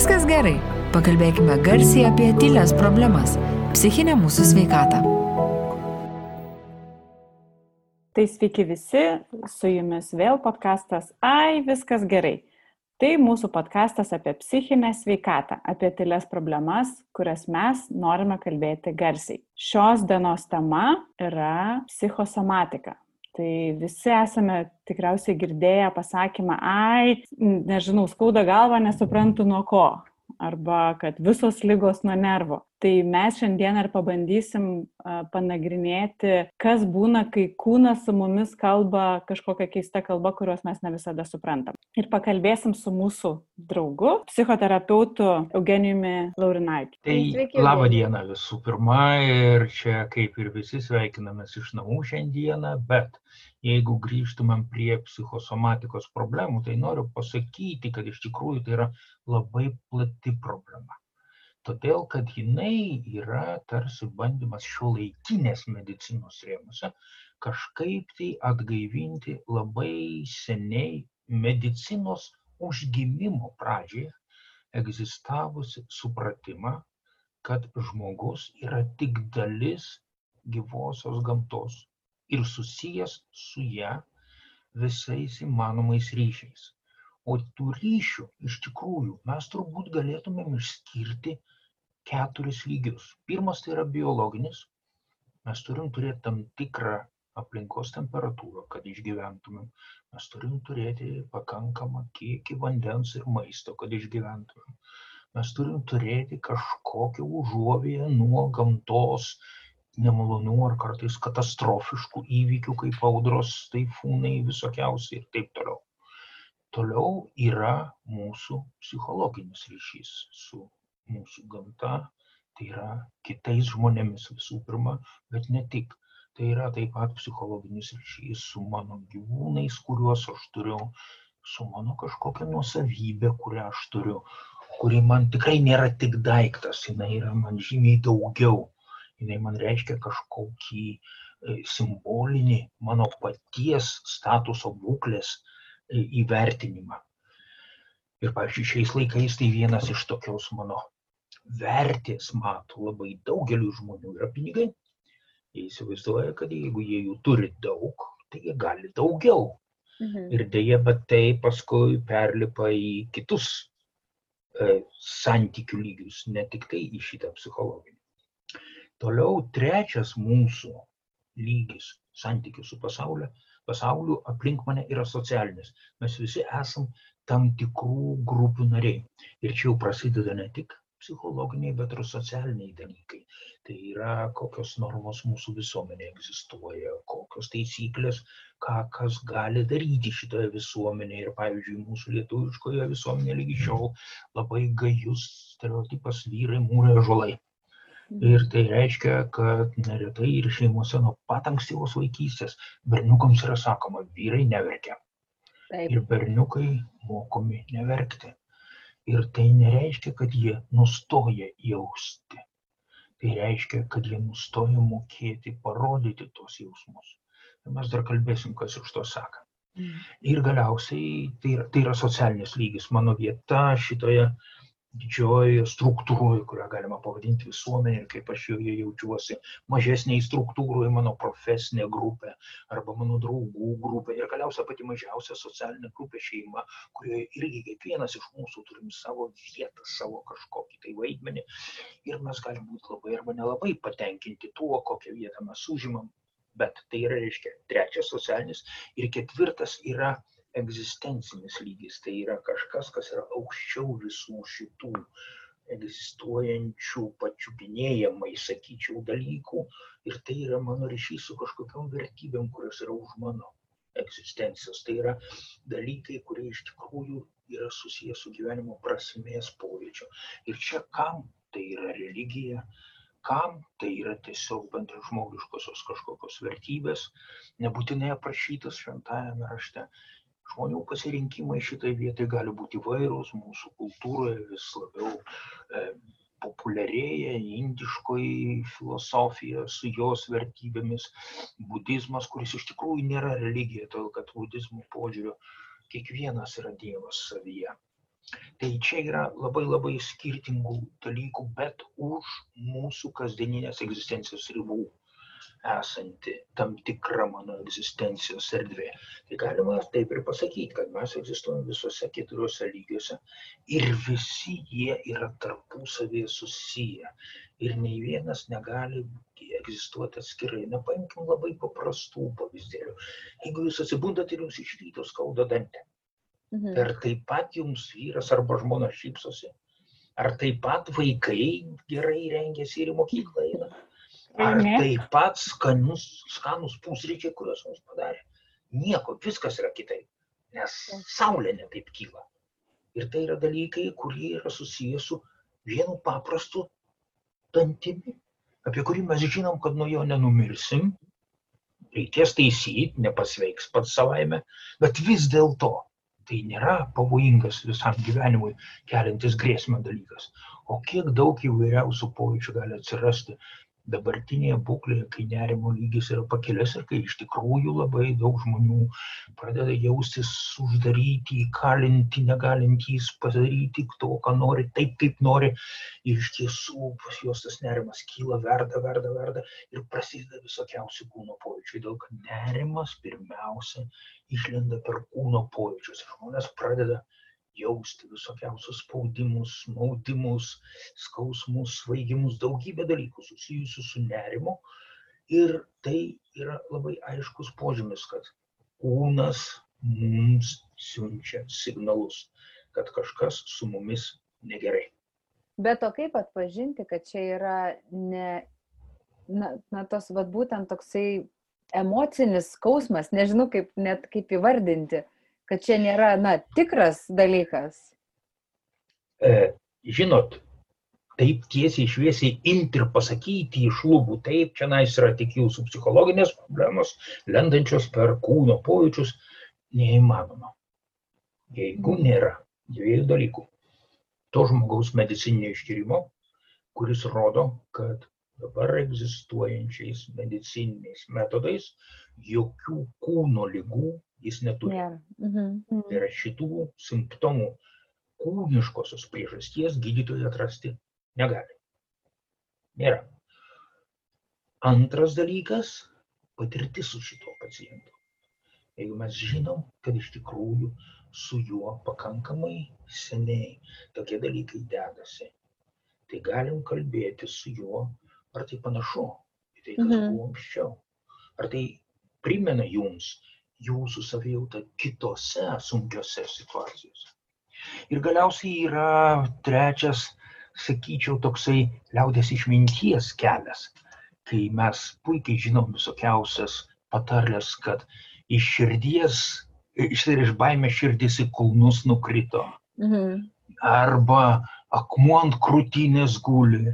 Viskas gerai. Pakalbėkime garsiai apie tylės problemas - psichinę mūsų sveikatą. Tai sveiki visi, su jumis vėl podkastas Ai, viskas gerai. Tai mūsų podkastas apie psichinę sveikatą, apie tylės problemas, kurias mes norime kalbėti garsiai. Šios dienos tema yra psichosomatika. Tai visi esame tikriausiai girdėję pasakymą, ai, nežinau, skauda galva, nesuprantu nuo ko arba kad visos lygos nuo nervo. Tai mes šiandien ir pabandysim panagrinėti, kas būna, kai kūnas su mumis kalba kažkokią keistą kalbą, kurios mes ne visada suprantam. Ir pakalbėsim su mūsų draugu, psichoterapeutu Eugenijumi Laurinaičiu. Tai laba diena visų pirma ir čia kaip ir visi sveikinamės iš namų šiandieną, bet jeigu grįžtumėm prie psichosomatikos problemų, tai noriu pasakyti, kad iš tikrųjų tai yra labai plati problema. Todėl, kad jinai yra tarsi bandymas šio laikinės medicinos rėmose kažkaip tai atgaivinti labai seniai medicinos užgimimo pradžioje egzistavusi supratimą, kad žmogus yra tik dalis gyvosios gamtos ir susijęs su ja visais įmanomais ryšiais. O tų ryšių iš tikrųjų mes turbūt galėtumėm išskirti keturis lygius. Pirmas tai yra biologinis. Mes turim turėti tam tikrą aplinkos temperatūrą, kad išgyventumėm. Mes turim turėti pakankamą kiekį vandens ir maisto, kad išgyventumėm. Mes turim turėti kažkokią užuovėją nuo gamtos, nemalonių ar kartais katastrofiškų įvykių kaip audros, taifūnai visokiausi ir taip toliau. Toliau yra mūsų psichologinis ryšys su mūsų gamta, tai yra kitais žmonėmis visų pirma, bet ne tik. Tai yra taip pat psichologinis ryšys su mano gyvūnais, kuriuos aš turiu, su mano kažkokia nuosavybė, kurią aš turiu, kuri man tikrai nėra tik daiktas, jinai yra man žymiai daugiau jinai man reiškia kažkokį e, simbolinį mano paties statuso būklės e, įvertinimą. Ir, pavyzdžiui, šiais laikais tai vienas iš tokios mano vertės matų labai daugeliu žmonių yra pinigai. Jie įsivaizduoja, kad jeigu jie jų turi daug, tai jie gali daugiau. Mhm. Ir dėja, bet tai paskui perlipa į kitus e, santykių lygius, ne tik tai į šitą psichologinį. Toliau trečias mūsų lygis santykių su pasauliu, pasauliu aplink mane yra socialinis. Mes visi esam tam tikrų grupių nariai. Ir čia jau prasideda ne tik psichologiniai, bet ir socialiniai dalykai. Tai yra, kokios normos mūsų visuomenėje egzistuoja, kokios taisyklės, ką kas gali daryti šitoje visuomenėje. Ir pavyzdžiui, mūsų lietuviškoje visuomenėje lygi šiol labai gajus stereotipas vyrai mūrai žolai. Ir tai reiškia, kad neretai ir šeimose nuo pat ankstyvos vaikystės berniukams yra sakoma, vyrai neverkia. Taip. Ir berniukai mokomi neverkti. Ir tai nereiškia, kad jie nustoja jausti. Tai reiškia, kad jie nustoja mokėti parodyti tos jausmus. Ir mes dar kalbėsim, kas iš to sako. Mm. Ir galiausiai tai yra, tai yra socialinis lygis. Mano vieta šitoje uh, didžiojoje struktūroje, kurią galima pavadinti visuomenė ir kaip aš joje jaučiuosi, mažesniai struktūroje mano profesinė grupė arba mano draugų grupė ir galiausiai pati mažiausia socialinė grupė šeima, kurioje irgi kiekvienas iš mūsų turim savo vietą, savo kažkokį tai vaidmenį ir mes galim būti labai arba nelabai patenkinti tuo, kokią vietą mes užimam. Bet tai yra, reiškia, trečias socialinis ir ketvirtas yra egzistencinis lygis, tai yra kažkas, kas yra aukščiau visų šitų egzistuojančių pačiupinėjamai, sakyčiau, dalykų ir tai yra mano ryšys su kažkokiam vertybėm, kurios yra už mano egzistencijos. Tai yra dalykai, kurie iš tikrųjų yra susijęs su gyvenimo prasmės pojūčiu. Ir čia kam tai yra religija, kam tai yra tiesiog bendražmogiškosios kažkokios vertybės, nebūtinai aprašytas šventajame rašte, žmonių pasirinkimai šitai vietai gali būti įvairūs, mūsų kultūroje vis labiau e, populiarėja indiškoji filosofija su jos vertybėmis, budizmas, kuris iš tikrųjų nėra religija, todėl kad budizmo požiūriu kiekvienas yra Dievas savyje. Tai čia yra labai labai skirtingų dalykų, bet už mūsų kasdieninės egzistencijos ribų esanti tam tikra mano egzistencijos erdvė. Tai galima taip ir pasakyti, kad mes egzistuojame visose keturiose lygiuose ir visi jie yra tarpusavėje susiję. Ir nei vienas negali egzistuoti atskirai. Na, paimkim labai paprastų pavyzdėlių. Jeigu jūs atsibundat ir jums iš ryto skauda dantę, mhm. ar taip pat jums vyras arba žmona šypsosi, ar taip pat vaikai gerai rengiasi ir į mokyklą eina Ar taip pat skanus, skanus pusryčiai, kuriuos mums padarė. Nieko, viskas yra kitaip, nes saulė netaip kyla. Ir tai yra dalykai, kurie yra susijęs su vienu paprastu dantimi, apie kurį mes žinom, kad nuo jo nenumirsim, reikės taisyti, nepasveiks pats savaime, bet vis dėlto tai nėra pavojingas visam gyvenimui keliantis grėsmę dalykas. O kiek daug įvairiausių pojūčių gali atsirasti dabartinėje būklėje, kai nerimo lygis yra pakilęs ir kai iš tikrųjų labai daug žmonių pradeda jaustis uždaryti, įkalinti, negalintys padaryti to, ką nori, taip kaip nori. Ir iš tiesų pas juos tas nerimas kyla, verda, verda, verda ir prasideda visokiausi kūno pojūčiai. Dėl kad nerimas pirmiausia išlenda per kūno pojūčius. Žmonės pradeda jausti visokiausius spaudimus, maudimus, skausmus, svaigimus, daugybę dalykų susijusių su nerimu. Ir tai yra labai aiškus požymis, kad kūnas mums siunčia signalus, kad kažkas su mumis negerai. Bet o kaip atpažinti, kad čia yra ne, na, na tos, vad būtent toksai emocinis skausmas, nežinau kaip net kaip įvardinti, kad čia nėra, na, tikras dalykas? E, žinot, taip tiesiai šviesiai imti ir pasakyti iš lūbų, taip, čia nais yra tik jūsų psichologinės problemos, lendančios per kūno pojūčius, neįmanoma. Jeigu nėra dviejų dalykų. To žmogaus medicininio ištyrimo, kuris rodo, kad dabar egzistuojančiais medicininiais metodais jokių kūno lygų jis neturi. Yeah. Mhm. Tai yra šitų simptomų kūniškosios priežasties gydytojai atrasti negali. Nėra. Antras dalykas - patirtis su šituo pacientu. Jeigu mes žinom, kad iš tikrųjų su juo pakankamai seniai tokie dalykai dedasi, tai galim kalbėti su juo, ar tai panašu į tai, kas mm -hmm. buvo anksčiau. Ar tai primena jums jūsų savijautą kitose sunkiose situacijose. Ir galiausiai yra trečias, sakyčiau, toksai liaudės išminties kelias, kai mes puikiai žinom visokiausias patarlės, kad iš širdies, iš tai iš baimės širdis į kulnus nukrito. Mhm. Arba akmuo ant krūtinės guli,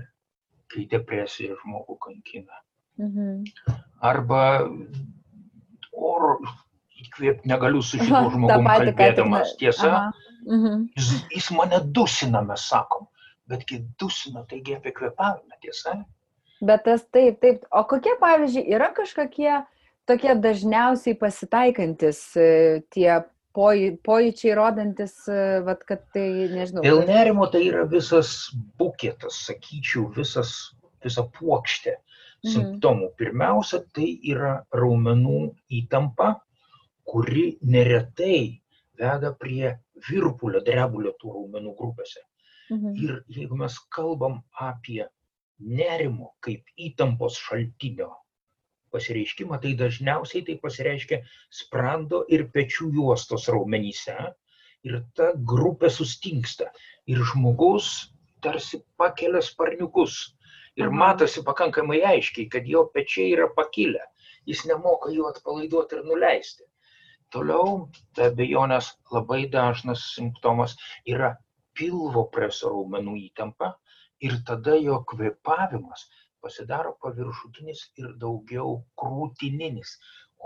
kai depresija žmogų kankina. Mhm. Arba oro, įkvėpti negaliu su šituo žmogumi kalbėdamas. Tiesa, mhm. jis, jis mane dusina, mes sakom, betgi dusina, taigi apie kvėpavimą, tiesa. Bet tas taip, taip. O kokie, pavyzdžiui, yra kažkokie tokie dažniausiai pasitaikantis e, tie pojūčiai rodantis, e, vat, kad tai, nežinau. Dėl nerimo tai yra visas buketas, sakyčiau, visas, visa puokštė mhm. simptomų. Pirmiausia, tai yra raumenų įtampa, kuri neretai veda prie virpulio, drebulio tų raumenų grupėse. Mhm. Ir jeigu mes kalbam apie nerimo kaip įtampos šaltinio pasireiškimą, tai dažniausiai tai pasireiškia sprando ir pečių juostos raumenyse ir ta grupė sustingsta ir žmogus tarsi pakelia sparniukus ir mhm. matosi pakankamai aiškiai, kad jo pečiai yra pakilę, jis nemoka jų atpalaiduoti ir nuleisti. Toliau, be abejonės, labai dažnas simptomas yra pilvo preso raumenų įtampa ir tada jo kvepavimas pasidaro paviršutinis ir daugiau krūtininis,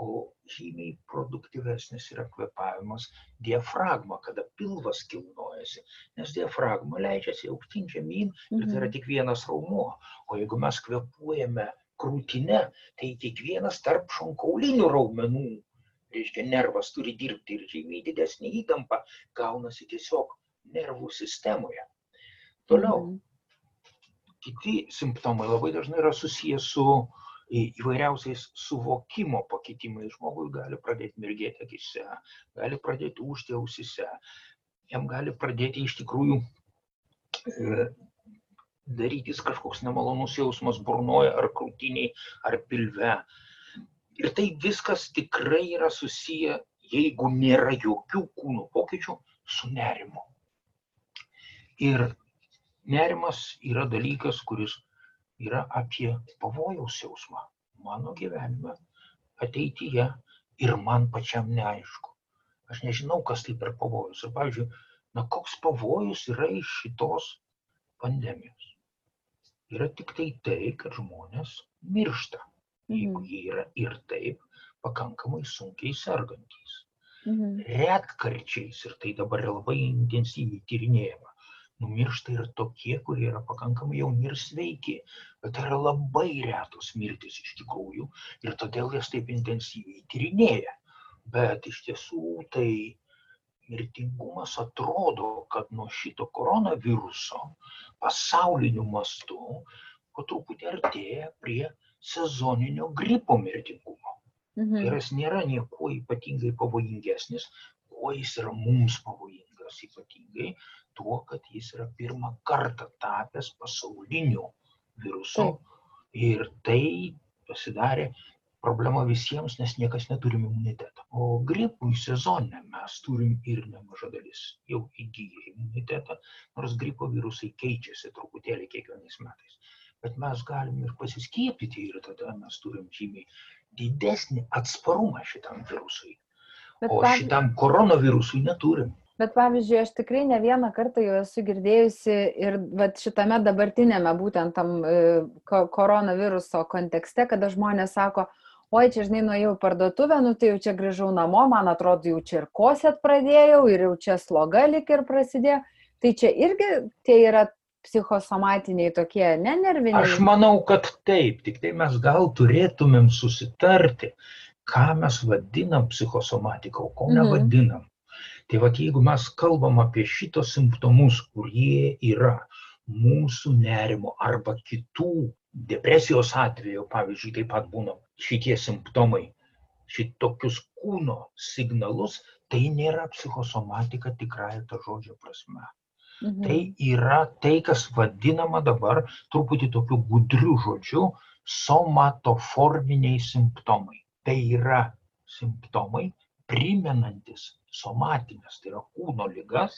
o žymiai produktyvesnis yra kvepavimas diafragma, kada pilvas kilnojasi, nes diafragma leidžiasi aukštyn žemyn ir tai yra mhm. tik vienas raumuo, o jeigu mes kvepuojame krūtinę, tai kiekvienas tarp šonkaulinių raumenų reiškia nervas turi dirbti ir žymiai didesnė įtampa gaunasi tiesiog nervų sistemoje. Toliau, kiti simptomai labai dažnai yra susijęs su įvairiausiais suvokimo pakitimais. Žmogus gali pradėti mirgėti akise, gali pradėti užti ausise, jam gali pradėti iš tikrųjų e, darytis kažkoks nemalonus jausmas burnoje ar krūtiniai ar pilve. Ir tai viskas tikrai yra susiję, jeigu nėra jokių kūno pokyčių, su nerimu. Ir nerimas yra dalykas, kuris yra apie pavojaus jausmą mano gyvenime, ateityje ir man pačiam neaišku. Aš nežinau, kas tai per pavojus. Ir pavyzdžiui, na koks pavojus yra iš šitos pandemijos. Yra tik tai tai, kad žmonės miršta, jeigu jie yra ir taip pakankamai sunkiai sergantys. Mhm. Retkarčiais, ir tai dabar labai intensyviai tyrinėjama, numiršta ir tokie, kurie yra pakankamai jauni ir sveiki, bet tai yra labai retos mirtis iš tikrųjų ir todėl jas taip intensyviai tyrinėja. Bet iš tiesų tai mirtingumas atrodo, kad nuo šito koronaviruso pasauliniu mastu po truputį artėja prie sezoninio gripo mirtingumo. Mhm. Ir jis nėra niekuo ypatingai pavojingesnis, kuo jis yra mums pavojingas ypatingai, tuo, kad jis yra pirmą kartą tapęs pasauliniu virusu. Ir tai pasidarė problema visiems, nes niekas neturim imunitetą. O gripui sezone mes turim ir nemaža dalis jau įgyję imunitetą, nors gripo virusai keičiasi truputėlį kiekvienais metais. Bet mes galim ir pasiskiepyti ir tada mes turim žymiai didesnį atsparumą šitam virusui. Bet o šitam koronavirusui neturim. Bet pavyzdžiui, aš tikrai ne vieną kartą jau esu girdėjusi ir vat, šitame dabartinėme būtent tam e, koronaviruso kontekste, kada žmonės sako, oi, čia žinai, nuėjau į parduotuvę, nu tai jau čia grįžau namo, man atrodo, jau čia ir kosėt pradėjau ir jau čia sloga lik ir prasidėjo. Tai čia irgi tie yra psichosomatiniai tokie, ne nerviniai. Aš manau, kad taip, tik tai mes gal turėtumėm susitarti, ką mes vadinam psichosomatika, o ko mhm. nevadinam. Tai vad jeigu mes kalbam apie šitos simptomus, kurie yra mūsų nerimo arba kitų depresijos atveju, pavyzdžiui, taip pat būna šitie simptomai, šitokius kūno signalus, tai nėra psichosomatika tikrąją to žodžio prasme. Mhm. Tai yra tai, kas vadinama dabar truputį tokiu gudriu žodžiu somatoforminiai simptomai. Tai yra simptomai, primenantis somatinės, tai yra kūno lygas,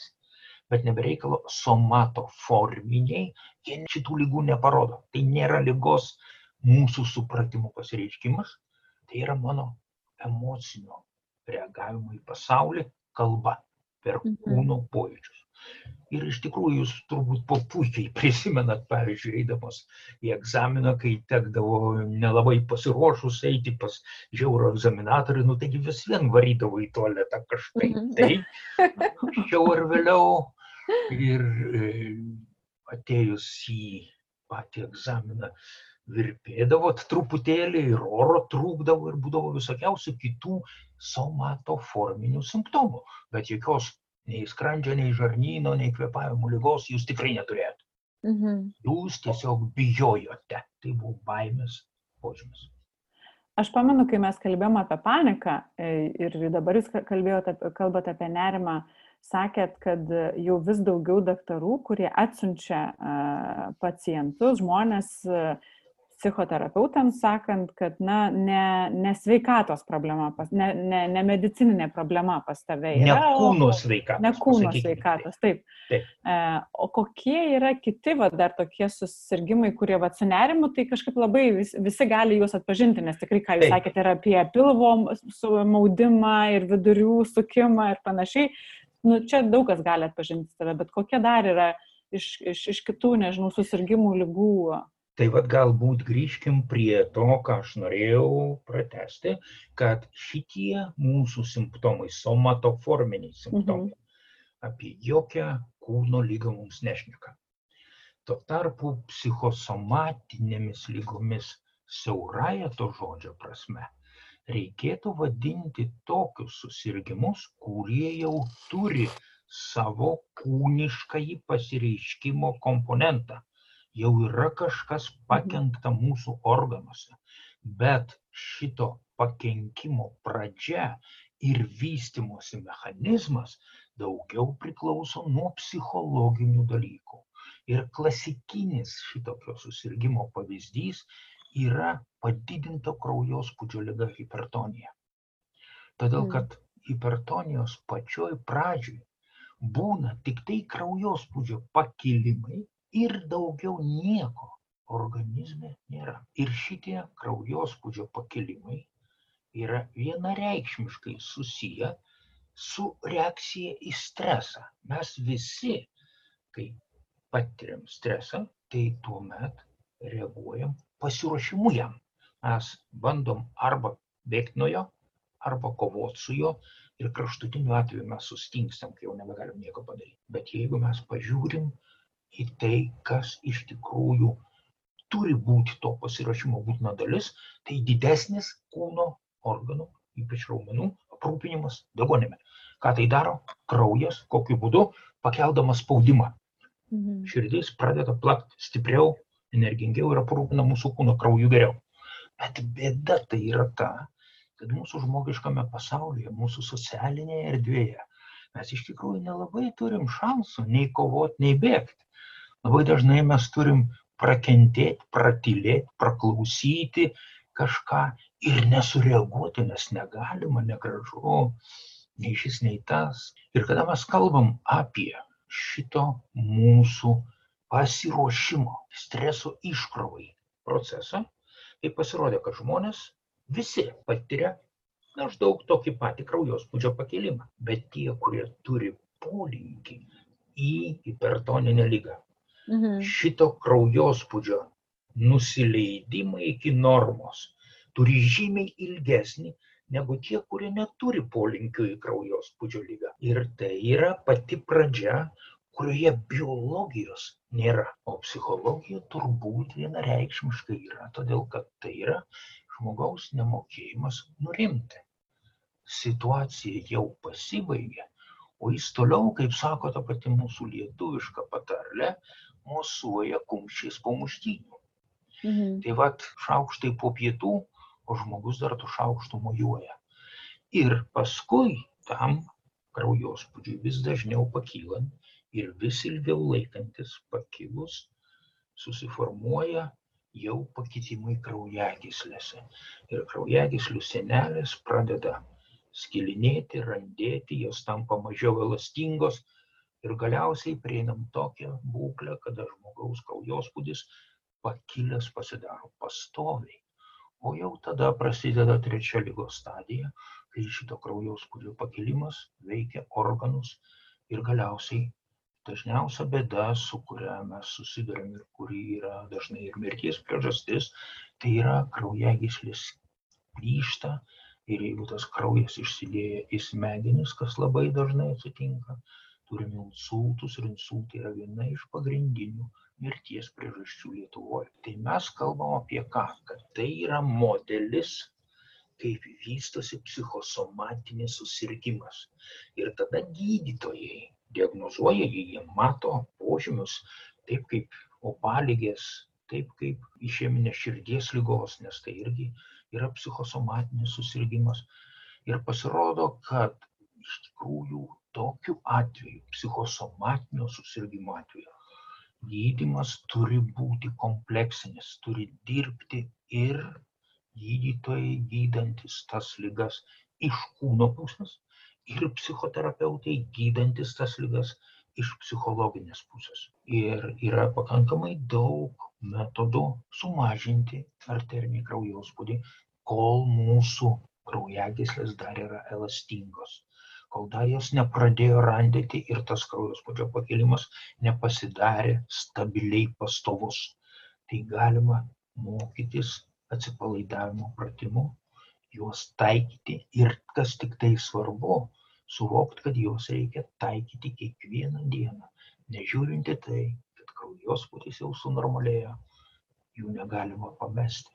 bet nebereikalo somatoforminiai, jie šitų lygų neparodo. Tai nėra lygos mūsų supratimo pasireiškimas, tai yra mano emocinio reagavimo į pasaulį kalba per mhm. kūno pojūčius. Ir iš tikrųjų jūs turbūt po puikiai prisimenat, pavyzdžiui, eidamas į egzaminą, kai tekdavo nelabai pasiruošus eiti pas žiauro egzaminatorių, nu taigi vis vien varydavo į tualetą kažkaip. Mhm. Tai anksčiau ar vėliau ir e, atėjus į patį egzaminą virpėdavot truputėlį ir oro trūkdavo ir būdavo visokiausių kitų somatoforminių simptomų, bet jokios nei skrandžio, nei žarnyno, nei kvepavimo lygos jūs tikrai neturėjote. Mhm. Jūs tiesiog bijojote. Tai buvo baimės požymis. Aš pamenu, kai mes kalbėjome apie paniką e, ir dabar jūs kalbėjote, kalbate apie nerimą, sakėt, kad jau vis daugiau daktarų, kurie atsiunčia pacientus, žmonės psichoterapeutams sakant, kad na, ne, ne sveikatos problema, pas, ne, ne, ne medicininė problema pas tave yra. Ne kūno sveikatos. Ne kūno sveikatos, taip. taip. E, o kokie yra kiti, va, dar tokie susirgymai, kurie va, su nerimu, tai kažkaip labai vis, visi gali juos atpažinti, nes tikrai, ką jūs taip. sakėte, yra apie pilvo maudimą ir vidurių sukimą ir panašiai. Nu, čia daug kas gali atpažinti tave, bet kokie dar yra iš, iš, iš kitų, nežinau, susirgymų, lygų Tai vad galbūt grįžkim prie to, ką aš norėjau pratesti, kad šitie mūsų simptomai, somatoforminiai simptomai, mhm. apie jokią kūno lygą mums nešneka. Tuo tarpu psichosomatinėmis lygomis siauraja to žodžio prasme reikėtų vadinti tokius susirgymus, kurie jau turi savo kūniškąjį pasireiškimo komponentą. Jau yra kažkas pakengta mūsų organuose. Bet šito pakenkimo pradžia ir vystimosi mechanizmas daugiau priklauso nuo psichologinių dalykų. Ir klasikinis šitokio susirgymo pavyzdys yra padidinto kraujospūdžio lyga hipertonija. Todėl, kad hipertonijos pačioj pradžioj būna tik tai kraujospūdžio pakilimai ir daugiau nieko organizme nėra. Ir šitie kraujospūdžio pakilimai yra vienareikšmiškai susiję su reakcija į stresą. Mes visi, kai patiriam stresą, tai tuomet reaguojam pasiruošimu jam. Mes bandom arba bėgti nuo jo, arba kovoti su juo ir kraštutiniu atveju mes sustingstam, kai jau nebegalim nieko padaryti. Bet jeigu mes pažiūrim į tai, kas iš tikrųjų turi būti to pasiruošimo būtina dalis, tai didesnis kūno organų, ypač raumenų, aprūpinimas degonėme. Ką tai daro? Kraujas, kokiu būdu, pakeldamas spaudimą. Mhm. Širdis pradeda plakti stipriau, energingiau ir aprūpina mūsų kūno krauju geriau. Bet bėda tai yra ta, kad mūsų žmogiškame pasaulyje, mūsų socialinėje erdvėje mes iš tikrųjų nelabai turim šansų nei kovoti, nei bėgti. Labai dažnai mes turim prakentėti, pratylėti, praklausyti kažką ir nesureaguoti, nes negalima, negražu, nei šis, nei tas. Ir kada mes kalbam apie šito mūsų pasiruošimo, streso iškrovai procesą, tai pasirodė, kad žmonės visi patiria maždaug tokį patį kraujospūdžio pakilimą, bet tie, kurie turi polinkį į hipertoninę lygą, mhm. šito kraujospūdžio nusileidimą iki normos turi žymiai ilgesnį negu tie, kurie neturi polinkio į kraujospūdžio lygą. Ir tai yra pati pradžia, kurioje biologijos nėra, o psichologija turbūt vienareikšmiškai yra, todėl kad tai yra žmogaus nemokėjimas nurimti. Situacija jau pasibaigė, o jis toliau, kaip sako ta pati mūsų lietuviška patarlė, mosuoja kumščiais po muštynių. Mhm. Tai vad šaukštai po pietų, o žmogus dar tų šaukštų mojuoja. Ir paskui tam kraujospūdžiui vis dažniau pakylant ir vis ilgiau laikantis pakilus, susiformuoja jau pakitimai kraujagyslėse. Ir kraujagyslių senelės pradeda skilinėti, randėti, jos tampa mažiau elastingos ir galiausiai prieinam tokią būklę, kada žmogaus kraujospūdis pakilęs pasidaro pastoviai. O jau tada prasideda trečia lygos stadija, kai šito kraujospūdžio pakilimas veikia organus ir galiausiai dažniausia bėda, su kuria mes susidurėm ir kuri yra dažnai ir mirties priežastis, tai yra kraujagyslės plyšta ir jeigu tas kraujas išsilieja į smegenis, kas labai dažnai atsitinka, turime insultus ir insultai yra viena iš pagrindinių mirties priežasčių Lietuvoje. Tai mes kalbam apie ką? Kad tai yra modelis, kaip vystosi psichosomatinis susirgymas. Ir tada gydytojai diagnozuoja jį, jie mato požymius, taip kaip opaligės, taip kaip išėminė širdies lygos, nes tai irgi yra psichosomatinis susirgymas. Ir pasirodo, kad iš tikrųjų tokiu atveju, psichosomatinio susirgymo atveju, gydimas turi būti kompleksinis, turi dirbti ir gydytojai gydantis tas lygas iš kūno pusės ir psichoterapeutai gydantis tas ligas iš psichologinės pusės. Ir yra pakankamai daug metodų sumažinti arterinį kraujospūdį, kol mūsų kraujagyslės dar yra elastingos, kol dar jos nepradėjo randyti ir tas kraujospūdžio pakilimas nepasidarė stabiliai pastovus. Tai galima mokytis atsipalaidavimo pratimų juos taikyti ir kas tik tai svarbu, suvokti, kad juos reikia taikyti kiekvieną dieną, nežiūrint į tai, kad kraujospūdis jau sunormalėjo, jų negalima pamesti,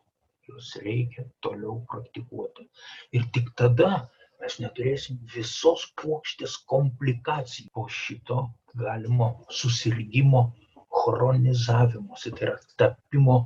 juos reikia toliau praktikuoti. Ir tik tada mes neturėsim visos puokštės komplikacijų po šito galimo susirgymo chronizavimosi, tai yra tapimo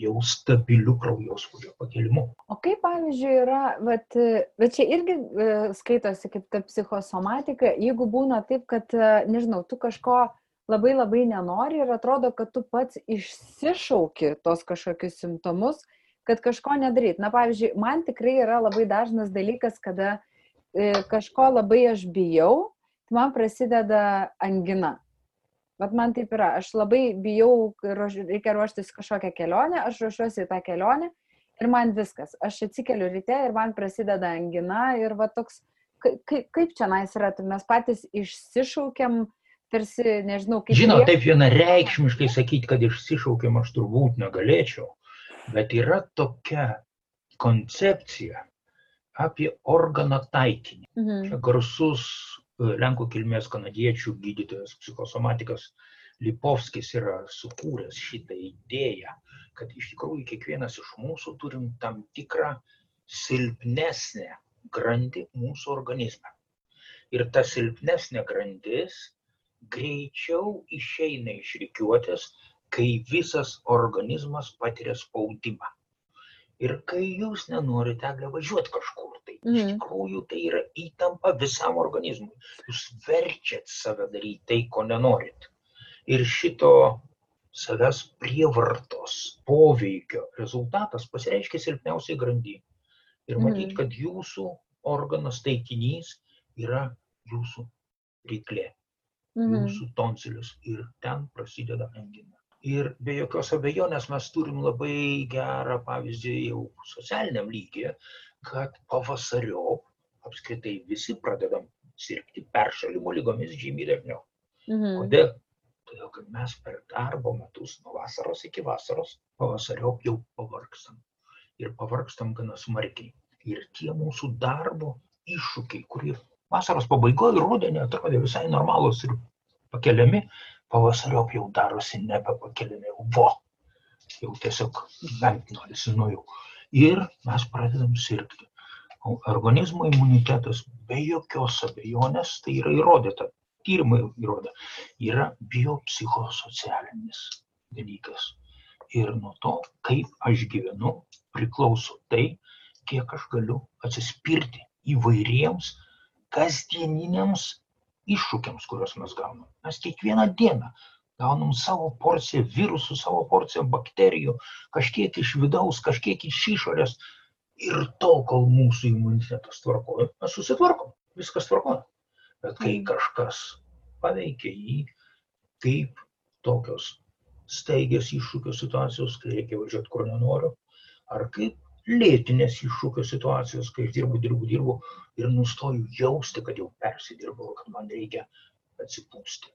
jau stabiliu kraujospūdžio pakelimu. O kaip, pavyzdžiui, yra, bet, bet čia irgi e, skaitosi kaip ta psichosomatika, jeigu būna taip, kad, e, nežinau, tu kažko labai labai nenori ir atrodo, kad tu pats išsišauki tos kažkokius simptomus, kad kažko nedaryt. Na, pavyzdžiui, man tikrai yra labai dažnas dalykas, kada e, kažko labai aš bijau, man prasideda angina. Bet man taip yra, aš labai bijau, reikia ruoštis kažkokią kelionę, aš ruošiuosi į tą kelionę ir man viskas. Aš atsikeliu ryte ir man prasideda angina ir va toks, kaip, kaip čia nais yra, tai mes patys išsišaukiam, tarsi, nežinau, kaip. Žinau, taip vienareikšmiškai sakyti, kad išsišaukiam aš turbūt negalėčiau, bet yra tokia koncepcija apie organo taikinį. Mhm. Čia garsus Lenkų kilmės kanadiečių gydytojas, psichosomatikas Lipovskis yra sukūręs šitą idėją, kad iš tikrųjų kiekvienas iš mūsų turim tam tikrą silpnesnę grandį mūsų organizme. Ir ta silpnesnė grandis greičiau išeina iš rykiuotės, kai visas organizmas patiria spaudimą. Ir kai jūs nenorite, eglė, važiuoti kažkur, tai mm. iš mhm. tikrųjų tai yra įtampa visam organizmui. Jūs verčiat save daryti tai, ko nenorit. Ir šito savęs prievartos poveikio rezultatas pasireiškia silpniausiai grandy. Ir matyt, mhm. kad jūsų organas taikinys yra jūsų ryklė, mm. jūsų tonsilius ir ten prasideda angina. Ir be jokios abejonės mes turim labai gerą pavyzdį jau socialiniam lygiai, kad pavasariop apskritai visi pradedam sirgti peršalimo lygomis žymiai dažniau. Mhm. Kodėl? Todėl, kad mes per darbo metus nuo vasaros iki vasaros pavasariop jau pavargstam. Ir pavargstam gana smarkiai. Ir tie mūsų darbo iššūkiai, kurie vasaros pabaigoje ir rudenį atrodė visai normalūs ir pakeliami, pavasariop jau darosi nebepakeliami, vo, jau tiesiog gyventi norisi nuo jų. Ir mes pradedam sirgti. Organizmo imunitetas be jokios abejonės, tai yra įrodyta, tyrimai įrodo, yra biopsichosocialinis dalykas. Ir nuo to, kaip aš gyvenu, priklauso tai, kiek aš galiu atsispirti įvairiems kasdieniniams iššūkiams, kuriuos mes gaunam. Mes kiekvieną dieną gaunam savo porciją virusų, savo porciją bakterijų, kažkiek iš vidaus, kažkiek iš išorės. Ir tol, kol mūsų imunitetas tvarkoja, mes susitvarkom, viskas tvarkoja. Bet kai kažkas paveikia jį, kaip tokios staigės iššūkio situacijos, kai reikia važiuoti kur nenoriu, ar kaip lėtinės iššūkio situacijos, kai aš dirbu, dirbu, dirbu ir nustoju jausti, kad jau persidirbau, kad man reikia atsipūsti.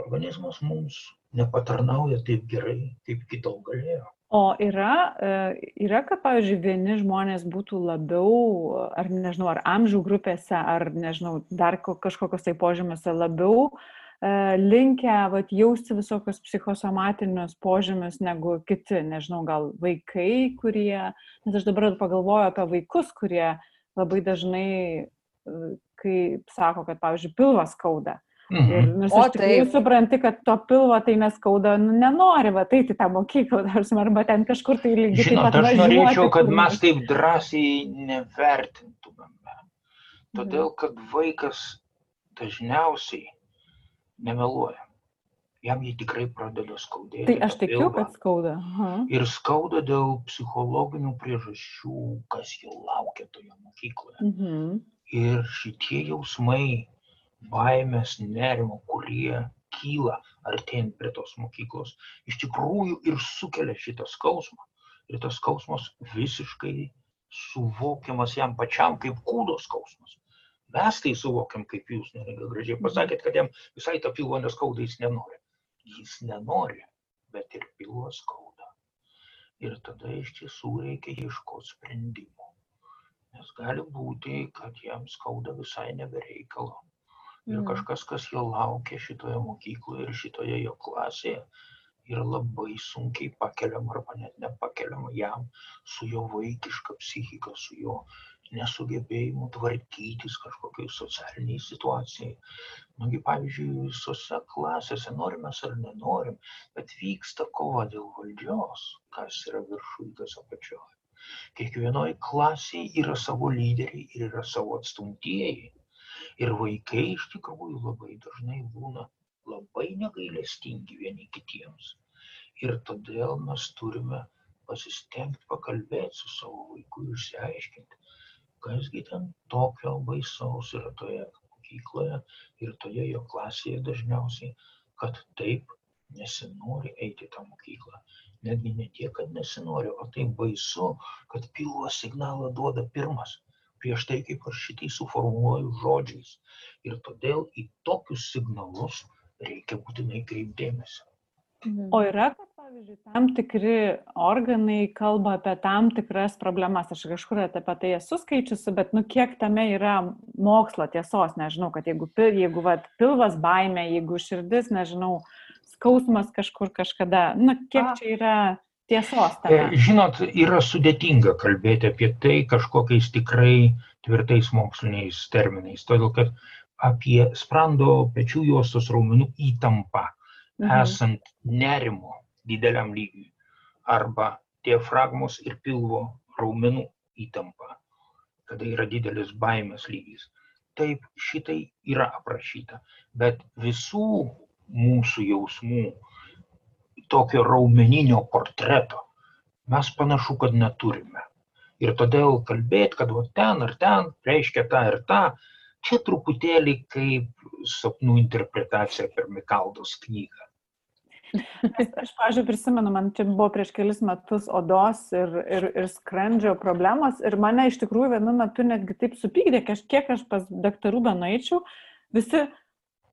Organizmas mums nepatarnauja taip gerai, kaip iki tol galėjo. O yra, e, yra, kad, pavyzdžiui, vieni žmonės būtų labiau, ar nežinau, ar amžių grupėse, ar nežinau, dar kažkokios tai požymėse labiau uh, linkę vat, jausti visokius psichosomatinius požymius negu kiti, nežinau, gal vaikai, kurie, nes aš dabar pagalvoju apie vaikus, kurie labai dažnai, e, kai sako, kad, pavyzdžiui, pilvas skauda. Mhm. Ir nors o tai supranti, kad to pilvo tai neskauda, nu, nenori, va, tai į tą mokyklą, arba ten kažkur tai lygiai. Žinot, aš norėčiau, kad mes taip drąsiai nevertintumėme. Todėl, mhm. kad vaikas dažniausiai nemeluoja. Jam jį tikrai pradeda skaudėti. Tai aš tikiu, kad skauda. Aha. Ir skauda dėl psichologinių priežasčių, kas jau laukia toje mokykloje. Mhm. Ir šitie jausmai, baimės, nerimo, kurie kyla artėjant prie tos mokyklos, iš tikrųjų ir sukelia šitą skausmą. Ir tas skausmas visiškai suvokiamas jam pačiam kaip kūdo skausmas. Mes tai suvokiam, kaip jūs neringa gražiai mhm. pasakėt, kad jam visai to pilvo neskauda, jis nenori. Jis nenori, bet ir pilvo skauda. Ir tada iš tiesų reikia ieškoti sprendimų. Nes gali būti, kad jam skauda visai nebereikalo. Ir mm. kažkas, kas jo laukia šitoje mokykloje ir šitoje jo klasėje, yra labai sunkiai pakeliama arba net nepakeliama jam su jo vaikiška psichika, su jo nesugebėjimu tvarkytis kažkokiai socialiniai situacijai. Nugi, pavyzdžiui, visose klasėse, norim mes ar nenorim, bet vyksta kova dėl valdžios, kas yra viršui, kas apačioje. Kiekvienoje klasėje yra savo lyderiai ir yra savo atstumtieji. Ir vaikai iš tikrųjų labai dažnai būna labai negailestingi vieni kitiems. Ir todėl mes turime pasistengti pakalbėti su savo vaiku ir išsiaiškinti, kasgi ten tokio baisaus yra toje mokykloje ir toje jo klasėje dažniausiai, kad taip nesinori eiti į tą mokyklą. Netgi ne tiek, kad nesinori, o tai baisu, kad pilvo signalą duoda pirmas. Prieš tai, kaip aš šitai suformuoluoju žodžiais. Ir todėl į tokius signalus reikia būtinai kreipdėmėsi. Mhm. O yra, kad, pavyzdžiui, tam tikri organai kalba apie tam tikras problemas. Aš kažkur apie tai esu skaičiusi, bet, nu, kiek tame yra mokslo tiesos, nežinau, kad jeigu, jeigu vat, pilvas baime, jeigu širdis, nežinau, skausmas kažkur kažkada, nu, kiek čia yra tiesos tame. E, žinot, yra sudėtinga kalbėti apie tai kažkokiais tikrai tvirtais moksliniais terminais, todėl kad apie sprando pečių juostos raumenų įtampą mhm. esant nerimo dideliam lygiui arba diafragmos ir pilvo raumenų įtampa, kada yra didelis baimės lygis. Taip, šitai yra aprašyta, bet visų mūsų jausmų tokio raumeninio portreto mes panašu, kad neturime. Ir todėl kalbėti, kad va ten ar ten reiškia tą ir tą, čia truputėlį kaip sapnų interpretacija per Mikaldos knygą. Aš, pažiūrėjau, prisimenu, man čia buvo prieš kelis metus odos ir, ir, ir skrandžio problemos ir mane iš tikrųjų vienu metu netgi taip supykdė, kažkiek aš pas daktarų benaičiau, visi,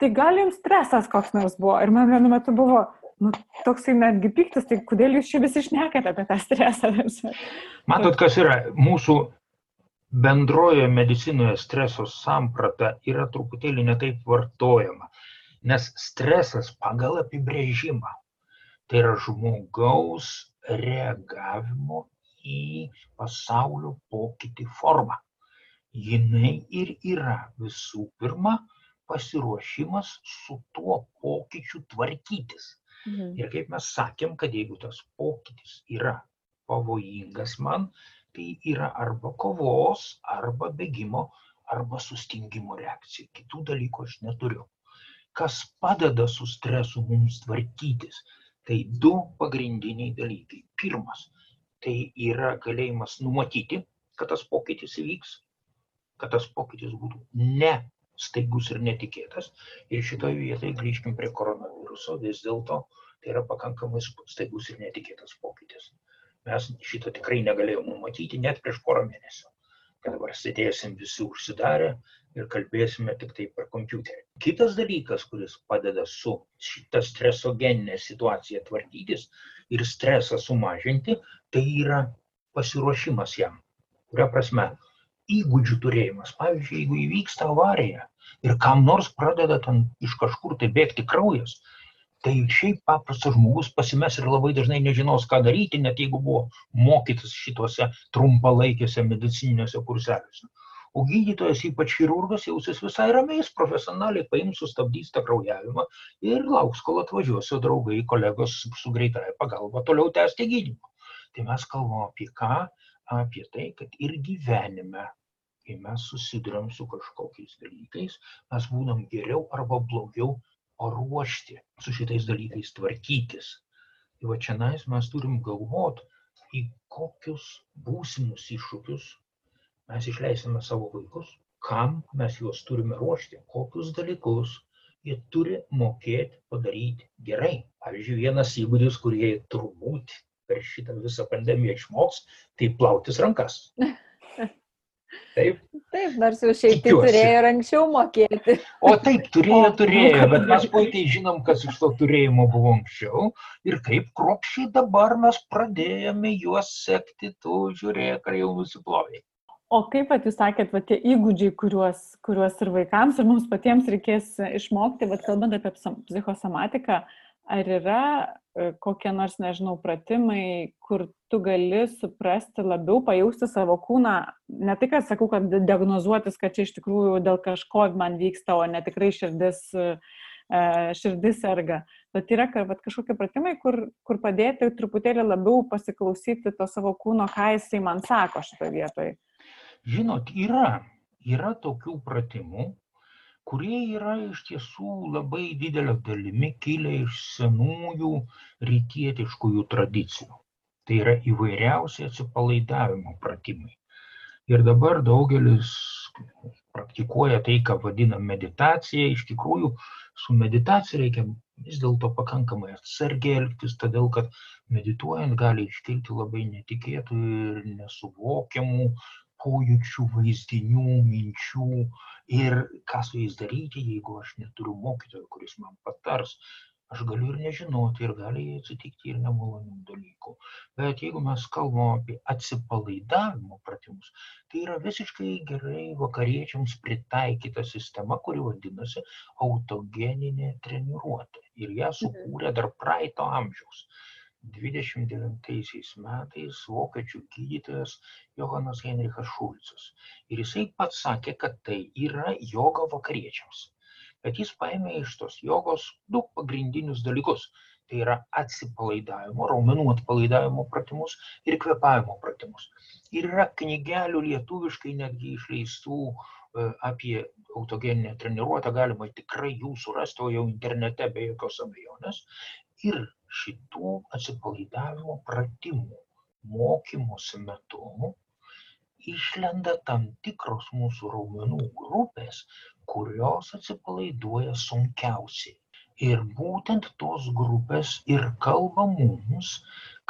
tai gal jums stresas koks nors buvo ir man vienu metu buvo, nu, toksai netgi piktas, tai kodėl jūs čia visi išnekate apie tą stresą? Matot, kas yra mūsų bendroje medicinoje streso samprata yra truputėlį netaip vartojama. Nes stresas pagal apibrėžimą tai yra žmogaus reagavimo į pasaulio pokytį forma. Jinai ir yra visų pirma pasiruošimas su tuo pokyčiu tvarkytis. Mhm. Ir kaip mes sakėm, kad jeigu tas pokytis yra pavojingas man, tai yra arba kovos, arba bėgimo, arba sustingimo reakcija. Kitų dalykų aš neturiu kas padeda su stresu mums tvarkytis. Tai du pagrindiniai dalykai. Pirmas, tai yra galėjimas numatyti, kad tas pokytis įvyks, kad tas pokytis būtų ne staigus ir netikėtas. Ir šitoje vietoje grįžkim prie koronaviruso, vis dėlto tai yra pakankamai staigus ir netikėtas pokytis. Mes šito tikrai negalėjome numatyti net prieš porą mėnesių kad dabar sėdėsim visi užsidarę ir kalbėsime tik tai per kompiuterį. Kitas dalykas, kuris padeda su šitą stresogeninę situaciją tvarkytis ir stresą sumažinti, tai yra pasiruošimas jam. Kuria prasme, įgūdžių turėjimas. Pavyzdžiui, jeigu įvyksta avarija ir kam nors pradeda ten iš kažkur tai bėgti kraujas, tai šiaip paprastas žmogus pasimes ir labai dažnai nežinos, ką daryti, net jeigu buvo mokytas šituose trumpalaikėse medicininiuose kurseliuose. O gydytojas, ypač chirurgas, jausis visai ramiai, profesionaliai paims, sustabdys tą kraujavimą ir lauks, kol atvažiuos jo draugai, kolegos su greitąją pagalba toliau tęsti gydymą. Tai mes kalbame apie ką? Apie tai, kad ir gyvenime, kai mes susidurėm su kažkokiais dalykais, mes būnam geriau arba blogiau paruošti su šitais dalykais tvarkytis. Tai va čia nais mes turim galvot, į kokius būsimus iššūkius mes išleisime savo vaikus, kam mes juos turime ruošti, kokius dalykus jie turi mokėti padaryti gerai. Pavyzdžiui, vienas įgūdis, kurie turbūt per šitą visą pandemiją išmoks, tai plautis rankas. Taip. Taip, nors jau šiaip tai turėjo ir anksčiau mokėti. O taip, turėjo, turėjo, bet mes puikiai žinom, kas iš to turėjimo buvo anksčiau ir kaip kropšiai dabar mes pradėjome juos sekti, tu žiūrėk, ar jau nusiplovė. O kaip pat jūs sakėt, va, tie įgūdžiai, kuriuos, kuriuos ir vaikams, ir mums patiems reikės išmokti, va, kalbant apie psichosomatiką, ar yra kokie nors, nežinau, pratimai, kur tu gali suprasti labiau, pajausti savo kūną, ne tik, kad sakau, kad diagnozuotis, kad čia iš tikrųjų dėl kažko man vyksta, o ne tikrai širdis, e, širdis serga, bet yra kad, kažkokie pratimai, kur, kur padėti truputėlį labiau pasiklausyti to savo kūno, ką jisai man sako šitoje vietoje. Žinot, yra, yra tokių pratimų, kurie yra iš tiesų labai didelė dalimi kilę iš senųjų rytietiškųjų tradicijų. Tai yra įvairiausi atsipalaidavimo pratimai. Ir dabar daugelis praktikuoja tai, ką vadina meditacija. Iš tikrųjų, su meditacija reikia vis dėlto pakankamai atsargiai elgtis, todėl kad medituojant gali iškilti labai netikėtų ir nesuvokiamų pojūčių, vaizdinių, minčių ir ką su jais daryti, jeigu aš neturiu mokytojo, kuris man patars. Aš galiu ir nežinoti ir gali atsitikti ir nemalonių dalykų. Bet jeigu mes kalbam apie atsipalaidavimo pratimus, tai yra visiškai gerai vakariečiams pritaikyta sistema, kuri vadinasi autogeninė treniruotė. Ir ją sukūrė dar praeito amžiaus dvidešimt devintaisiais metais vokiečių gydytojas Johanas Heinrichas Šulcas. Ir jisai pats sakė, kad tai yra joga vakariečiams. Bet jis paėmė iš tos jogos du pagrindinius dalykus. Tai yra atsipalaidavimo, raumenų atpalaidavimo pratimus ir kvepavimo pratimus. Ir yra knygelių lietuviškai netgi išleistų e, apie autogeninę treniruotę, galima tikrai jų surasti, o jau internete be jokios abejonės. Ir šitų atsipalaidavimo pratimų mokymosi metu išlenda tam tikros mūsų raumenų grupės, kurios atsipalaiduoja sunkiausiai. Ir būtent tos grupės ir kalba mums,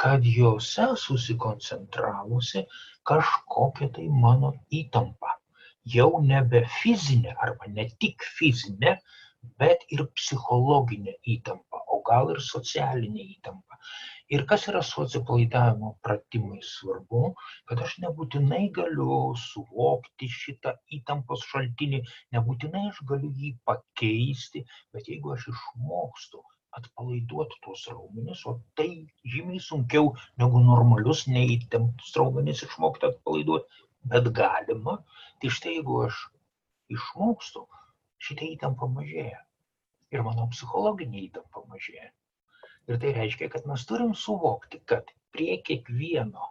kad juose susikoncentravusi kažkokia tai mano įtampa. Jau nebe fizinė arba ne tik fizinė, bet ir psichologinė įtampa gal ir socialinė įtampa. Ir kas yra su atsipalaidavimo pratimais svarbu, kad aš nebūtinai galiu suvokti šitą įtampos šaltinį, nebūtinai aš galiu jį pakeisti, bet jeigu aš išmokstu atpalaiduoti tuos raumenis, o tai žymiai sunkiau negu normalius neįtemptus raumenis išmokti atpalaiduoti, bet galima, tai štai jeigu aš išmokstu, šitą įtampą mažėja ir mano psichologinė įtampa mažėja. Ir tai reiškia, kad mes turim suvokti, kad prie kiekvieno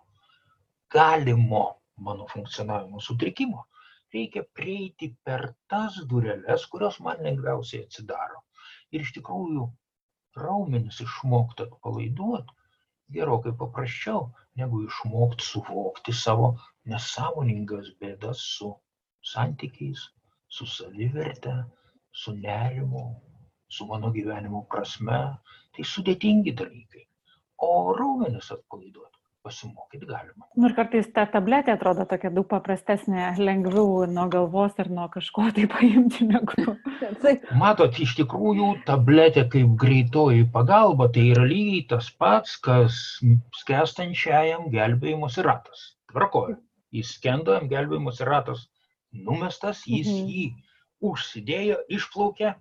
galimo mano funkcionavimo sutrikimo reikia prieiti per tas dureles, kurios man lengviausiai atsidaro. Ir iš tikrųjų raumenis išmokti atpalaiduoti gerokai paprasčiau, negu išmokti suvokti savo nesąmoningas bėdas su santykiais, su saviverte, su nerimu, su mano gyvenimo prasme, tai sudėtingi dalykai. O raumenis atpalaiduoti pasimokyti galima. Nu, ir kartais ta tabletė atrodo tokia daug paprastesnė, lengviau nuo galvos ir nuo kažko tai paimti negu. Matot, iš tikrųjų, tabletė kaip greitoji pagalba tai yra lygiai tas pats, kas skęstančiajam gelbėjimosi ratas. Tvarkoju. Jis skendo, gelbėjimosi ratas numestas, jis mhm. jį užsidėjo, išplaukė,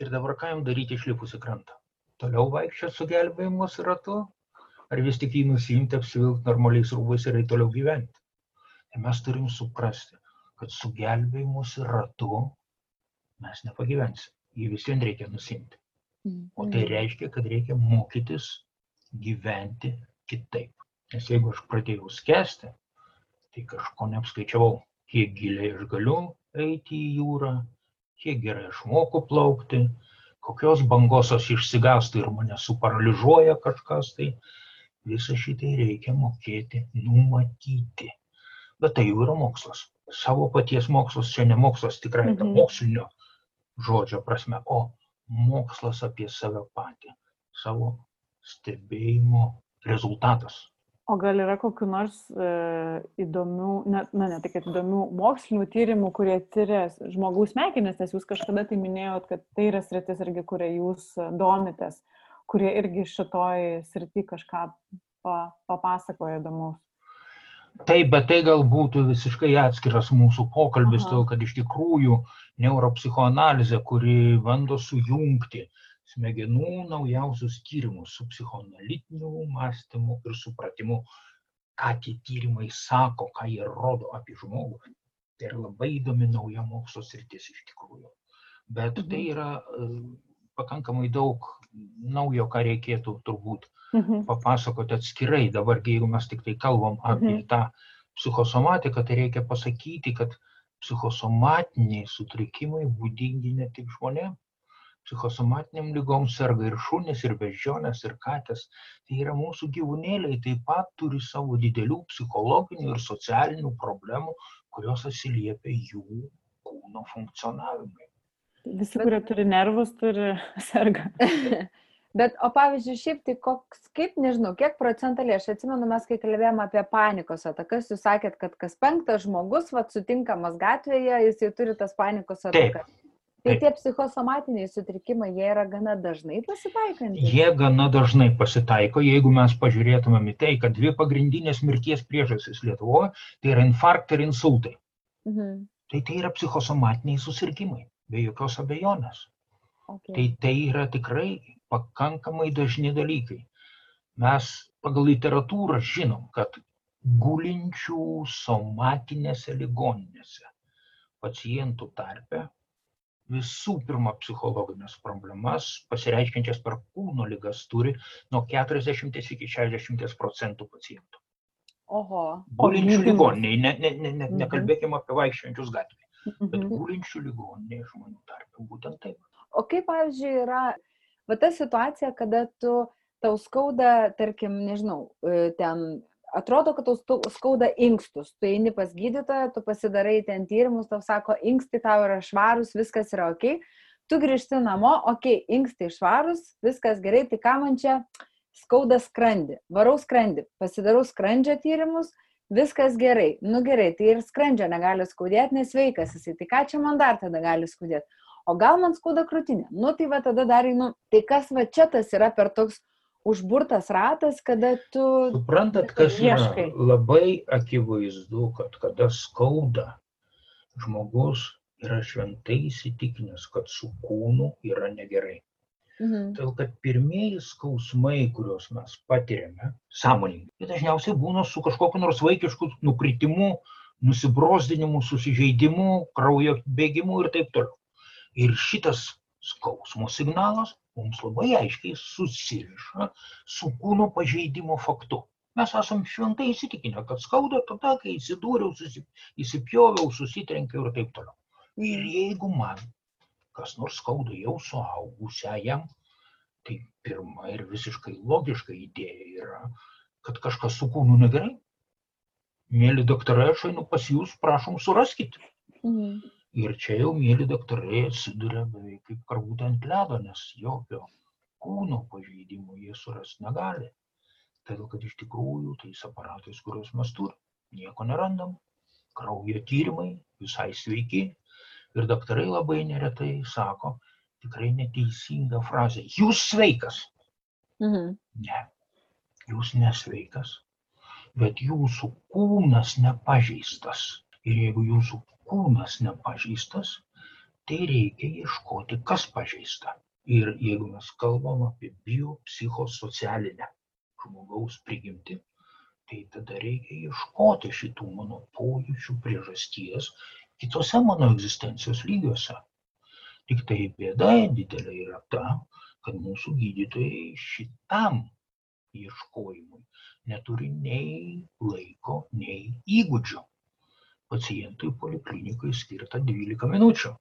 ir dabar ką jam daryti išlipus į krantą? Toliau vaikščioti su gelbėjimus ratu? Ar vis tik jį nusimti, apsivilkti normaliais rūbais ir toliau gyventi? Tai mes turim suprasti, kad su gelbėjimus ratu mes nepagyvensim. Jį vis vien reikia nusimti. O tai mm. reiškia, kad reikia mokytis gyventi kitaip. Nes jeigu aš pradėjau skęsti, tai kažko neapskaičiavau, kiek giliai aš galiu eiti į jūrą, kiek gerai aš moku plaukti, kokios bangos aš išsigastų ir mane suparaližuoja kažkas, tai visą šitai reikia mokėti numatyti. Bet tai jau yra mokslas. Savo paties mokslas čia ne mokslas tikrai, mhm. ta mokslinio žodžio prasme, o mokslas apie save patį, savo stebėjimo rezultatas. O gal yra kokiu nors e, įdomių, na, na ne tik įdomių mokslinių tyrimų, kurie tyria žmogaus smegenis, nes jūs kažkada tai minėjot, kad tai yra sritis irgi, kuria jūs domitės, kurie irgi šitoj srity kažką pa, papasakoja įdomus. Taip, bet tai gal būtų visiškai atskiras mūsų pokalbis, todėl kad iš tikrųjų neuropsichoanalizė, kuri bando sujungti smegenų naujausius tyrimus su psichoanalitiniu mąstymu ir supratimu, ką tie tyrimai sako, ką jie rodo apie žmogų. Tai yra labai įdomi nauja mokslo sritis iš tikrųjų. Bet mhm. tai yra pakankamai daug naujo, ką reikėtų turbūt mhm. papasakoti atskirai. Dabar, jeigu mes tik tai kalbam apie mhm. tą psichosomatiką, tai reikia pasakyti, kad psichosomatiniai sutrikimai būdingi ne tik žmonėms. Psichosomatiniam lygom serga ir šunis, ir bežionės, ir katės. Tai yra mūsų gyvūnėliai taip pat turi savo didelių psichologinių ir socialinių problemų, kurios atsiliepia jų kūno funkcionavimui. Visi, Bet... kurie turi nervus, turi serga. Bet, o pavyzdžiui, šiaip tai koks, kaip, nežinau, kiek procentaliai, aš atsimenu, mes kai kalbėjome apie panikos atakas, jūs sakėt, kad kas penktas žmogus, va, sutinkamas gatvėje, jis jau turi tas panikos atakas. Taip. Tai tie psichosomatiniai sutrikimai, jie yra gana dažnai pasitaikantys? Jie gana dažnai pasitaiko, jeigu mes pažiūrėtumėm į tai, kad dvi pagrindinės mirties priežastys Lietuvoje tai yra infarktai ir insultai. Mhm. Tai tai yra psichosomatiniai susirgymai, be jokios abejonės. Okay. Tai tai yra tikrai pakankamai dažni dalykai. Mes pagal literatūrą žinom, kad gulinčių somatinėse ligoninėse pacientų tarpe visų pirma psichologines problemas, pasireiškiančias per kūno lygas, turi nuo 40 iki 60 procentų pacientų. Oho. Gulinčių ligoniniai, ne, ne, ne, ne, mhm. nekalbėkime apie vaikščiančius gatvėje, bet mhm. gulinčių ligoniniai žmonių tarp, būtent taip. O kaip, pavyzdžiui, yra va ta situacija, kada tu tau skauda, tarkim, nežinau, e, ten atrodo, kad tau skauda inkstus. Tu eini pas gydytoją, tu pasidarai ten tyrimus, tau sako, inkstai tau yra švarus, viskas yra ok. Tu grįžti namo, ok, inkstai švarus, viskas gerai, tai ką man čia skauda skrandį. Varau skrandį, pasidarau skrandžio tyrimus, viskas gerai. Nu gerai, tai ir skrandžio negali skaudėti, nes sveikas jisai. Tai ką čia man dar tada gali skaudėti? O gal man skauda krūtinė? Nu tai va tada dar einu. Tai kas va čia tas yra per toks užburtas ratas, kada tu... Suprantat, kas ieškai. labai akivaizdu, kad kada skauda, žmogus yra šventai įsitikinęs, kad su kūnu yra negerai. Mhm. Todėl, kad pirmieji skausmai, kuriuos mes patiriame sąmoningai, tai dažniausiai būna su kažkokiu nors vaikišku nukritimu, nusibrosdinimu, susižeidimu, kraujo bėgimu ir taip toliau. Ir šitas skausmo signalas mums labai aiškiai susiriša su kūno pažeidimo faktu. Mes esam šventai įsitikinę, kad skauda tada, kai įsidūriau, susi, įsipjoviau, susitrenkiau ir taip toliau. Ir jeigu man kas nors skauda jau suaugusiajam, tai pirma ir visiškai logiška idėja yra, kad kažkas su kūnu negerai. Mėly daktarai, aš einu pas jūs, prašom, suraskite. Mhm. Ir čia jau, mėly daktarai, atsiduria beveik kaip karvutė ant ledo, nes jokio kūno pažeidimo jie surasti negali. Todėl, kad iš tikrųjų tais aparatais, kuriuos mes turime, nieko nerandam. Kraujo tyrimai visai sveiki. Ir daktarai labai neretai sako tikrai neteisinga frazė. Jūs sveikas. Mhm. Ne, jūs nesveikas. Bet jūsų kūnas nepažeistas. Ir jeigu jūsų kūnas nepažeistas, tai reikia ieškoti, kas pažeista. Ir jeigu mes kalbam apie biopsichosocialinę žmogaus prigimtį, tai tada reikia ieškoti šitų mano pojūčių priežasties kitose mano egzistencijos lygiuose. Tik tai bėda didelė yra ta, kad mūsų gydytojai šitam ieškojimui neturi nei laiko, nei įgūdžių pacientui poliklinikai skirta 12 minučių.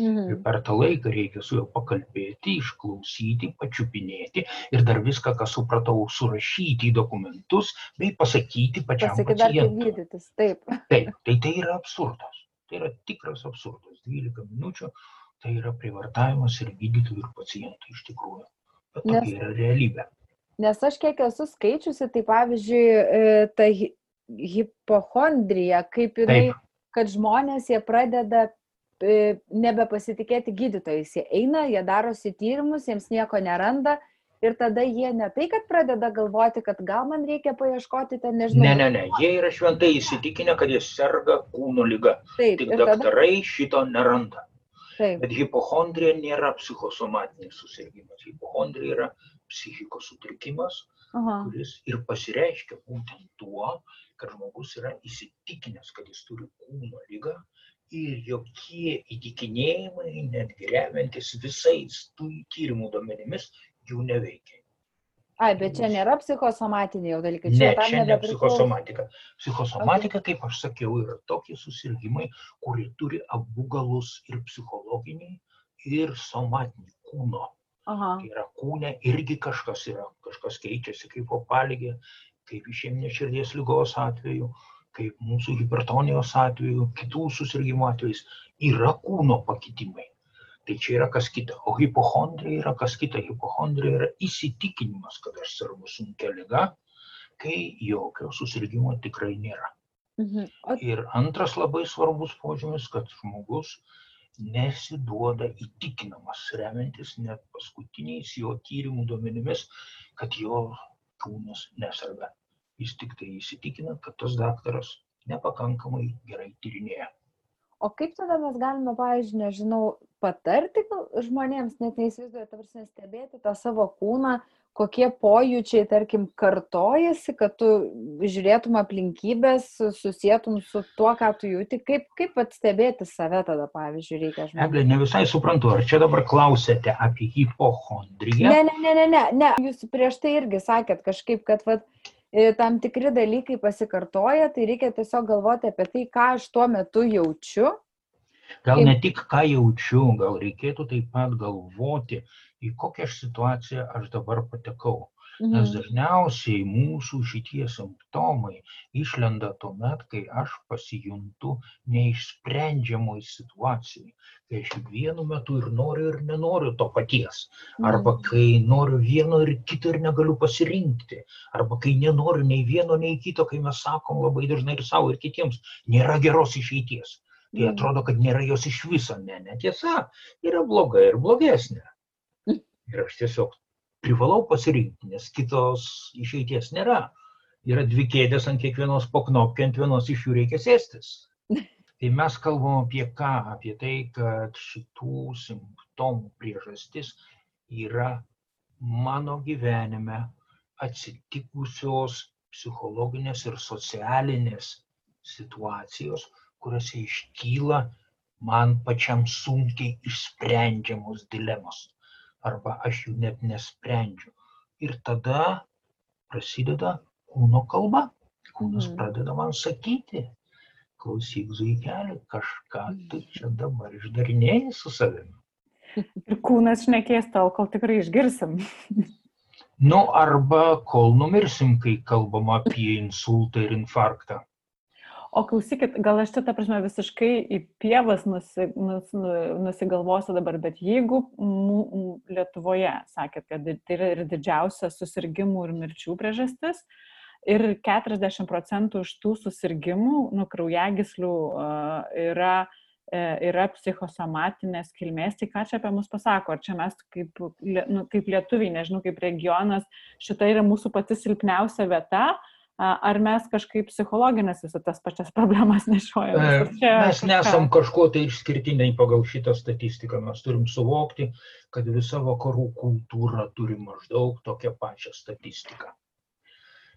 Mhm. Ir per tą laiką reikia su juo pakalbėti, išklausyti, pačiupinėti ir dar viską, ką supratau, surašyti į dokumentus bei pasakyti pačiam Pasakyti pacientui. Gydytis, taip. taip, tai tai yra absurdas. Tai yra tikras absurdas. 12 minučių tai yra privartavimas ir gydytojų ir pacientų iš tikrųjų. Bet tokia nes, yra realybė. Nes aš kiek esu skaičiusi, tai pavyzdžiui, ta hipochondrija, kaip jinai, Taip. kad žmonės jie pradeda e, nebepasitikėti gydytojais. Jie eina, jie darosi tyrimus, jiems nieko neranda ir tada jie ne tai, kad pradeda galvoti, kad gal man reikia paieškoti ten, nežinau. Ne, ne, ne, jie yra šventai įsitikinę, kad jie serga kūno lyga. Taip, Tik ir tada. daktarai šito neranda. Taip. Bet hipochondrija nėra psichosomatinis susirgymas. Hipochondrija yra psichikos sutrikimas, Aha. kuris ir pasireiškia būtent tuo, kad žmogus yra įsitikinęs, kad jis turi kūno lygą ir jokie įtikinėjimai, netgi remiantis visais tų tyrimų duomenimis, jų neveikia. Ai, bet čia nėra psichosomatiniai jau dalykai. Ne, tam čia ne psichosomatika. Psichosomatika, kaip aš sakiau, yra tokie susirgymai, kurie turi abu galus ir psichologinį, ir somatinį kūno. Aha. Tai yra kūne irgi kažkas yra, kažkas keičiasi kaip opalygė, kaip išėminė širdies lygos atveju, kaip mūsų hipertonijos atveju, kitų susirgymų atvejais yra kūno pakitimai. Tai čia yra kas kita. O hipochondrija yra kas kita. Hipochondrija yra įsitikinimas, kad aš sergu sunkia lyga, kai jokio susirgymo tikrai nėra. Mhm. O Ir antras labai svarbus požymis, kad žmogus nesiduoda įtikinamas, remiantis net paskutiniais jo tyrimų duomenimis, kad jo kūnas neserga. Jis tik tai įsitikina, kad tas daktaras nepakankamai gerai tyrinėja. O kaip tada mes galime, pavyzdžiui, nežinau, patarti žmonėms, net neįsivaizduoju, ta prasme, stebėti tą savo kūną, kokie pojūčiai, tarkim, kartojasi, kad tu žiūrėtum aplinkybės, susėtum su tuo, ką tu jauti, kaip, kaip atstebėti save tada, pavyzdžiui, reikia žmonėms. Eglė, ne visai suprantu, ar čia dabar klausėte apie hipochondriją? Ne, ne, ne, ne, ne, ne, jūs prieš tai irgi sakėt kažkaip, kad vat, e, tam tikri dalykai pasikartoja, tai reikia tiesiog galvoti apie tai, ką aš tuo metu jaučiu. Gal Kaip- ne tik ką jaučiu, gal reikėtų taip pat galvoti, į kokią situaciją aš dabar patekau. Nes Mhm. dažniausiai mūsų šitie simptomai išlenda tuomet, kai aš pasijuntu neišsprendžiamoj situacijai. Kai aš vienu metu ir noriu ir nenoriu to paties. Arba Mhm. kai noriu vieno ir kito ir negaliu pasirinkti. Arba kai nenoriu nei vieno, nei kito, kai mes sakom labai dažnai ir savo, ir kitiems, nėra geros išeities. Tai Mhm. atrodo, kad nėra jos iš viso. Ne, netiesa. Yra bloga ir blogesnė. Ir aš tiesiog privalau pasirinkti, nes kitos išeities nėra. Yra dvi kėdės ant kiekvienos poknopkė, ant vienos iš jų reikia sėstis. Tai mes kalbam apie ką? Apie tai, kad šitų simptomų priežastis yra mano gyvenime atsitikusios psichologinės ir socialinės situacijos, kuriuose iškyla man pačiam sunkiai išsprendžiamos dilemos. Arba aš jų net nesprendžiu. Ir tada prasideda kūno kalba. Kūnas Mhm. pradeda man sakyti, klausyk, zuikelį, kažką tu čia dabar išdarinėjai su savimi. Ir kūnas šnekės tol, kol tikrai išgirsim. Nu, arba kol numirsim, kai kalbam apie insultą ir infarktą. O klausykit, gal aš čia, ta prasme, visiškai į pievas nusi, nus, nu, nusigalvosiu dabar, bet jeigu mū, Lietuvoje, sakėt, kad tai yra ir didžiausia susirgymų ir mirčių priežastis, ir 40 procentų iš tų susirgymų, nu, kraujagislių yra, uh, yra psichosomatinės kilmės, tai ką čia apie mus pasako? Ar čia mes kaip, nu, kaip lietuviai, nežinau, kaip regionas, šita yra mūsų pati silpniausia vieta, ar mes kažkaip psichologinės visas tas pačias problemas nešiojame? Mes nesam kažkuo tai išskirtiniai pagal šitą statistiką. Mes turim suvokti, kad visa vakarų kultūra turi maždaug tokią pačią statistiką.